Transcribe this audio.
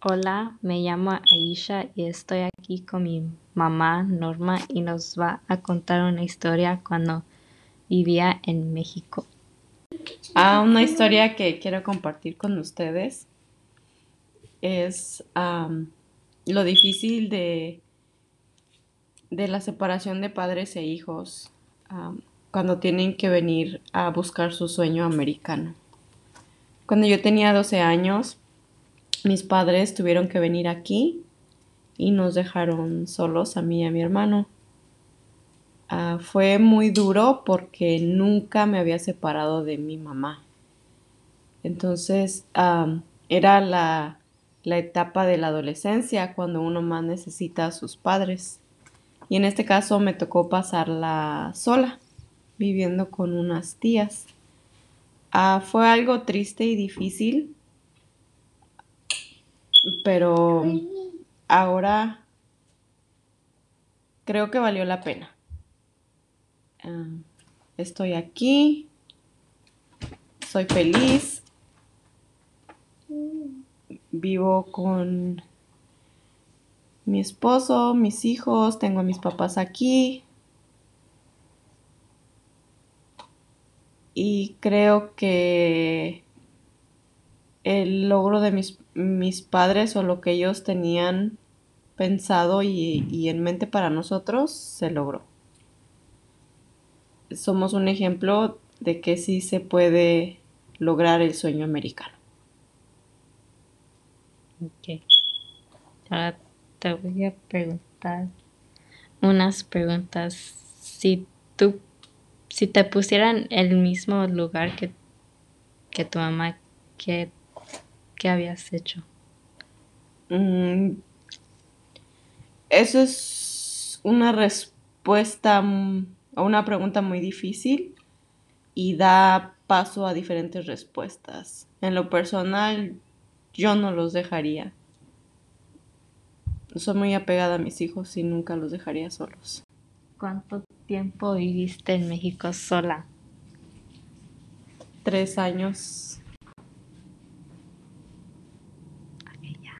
Hola, me llamo Aisha y estoy aquí con mi mamá Norma y nos va a contar una historia cuando vivía en México. Ah, una historia que quiero compartir con ustedes es lo difícil de, de la separación de padres e hijos cuando tienen que venir a buscar su sueño americano. Cuando yo tenía 12 años, mis padres tuvieron que venir aquí y nos dejaron solos a mí y a mi hermano. Ah, fue muy duro porque nunca me había separado de mi mamá. Entonces, era la, la etapa de la adolescencia cuando uno más necesita a sus padres. Y en este caso me tocó pasarla sola, viviendo con unas tías. Ah, fue algo triste y difícil, pero ahora creo que valió la pena. Ah, estoy aquí, soy feliz, vivo con mi esposo, mis hijos, tengo a mis papás aquí. Y creo que el logro de mis, mis padres o lo que ellos tenían pensado y, y en mente para nosotros se logró. Somos un ejemplo de que sí se puede lograr el sueño americano. Ok. Ahora te voy a preguntar unas preguntas. Si tú, si te pusieran el mismo lugar que, que tu mamá, ¿qué, qué habías hecho? Mm, eso es una respuesta a una pregunta muy difícil y da paso a diferentes respuestas. En lo personal, yo no los dejaría. Soy muy apegada a mis hijos y nunca los dejaría solos. ¿Cuánto tiempo viviste en México sola? Tres años.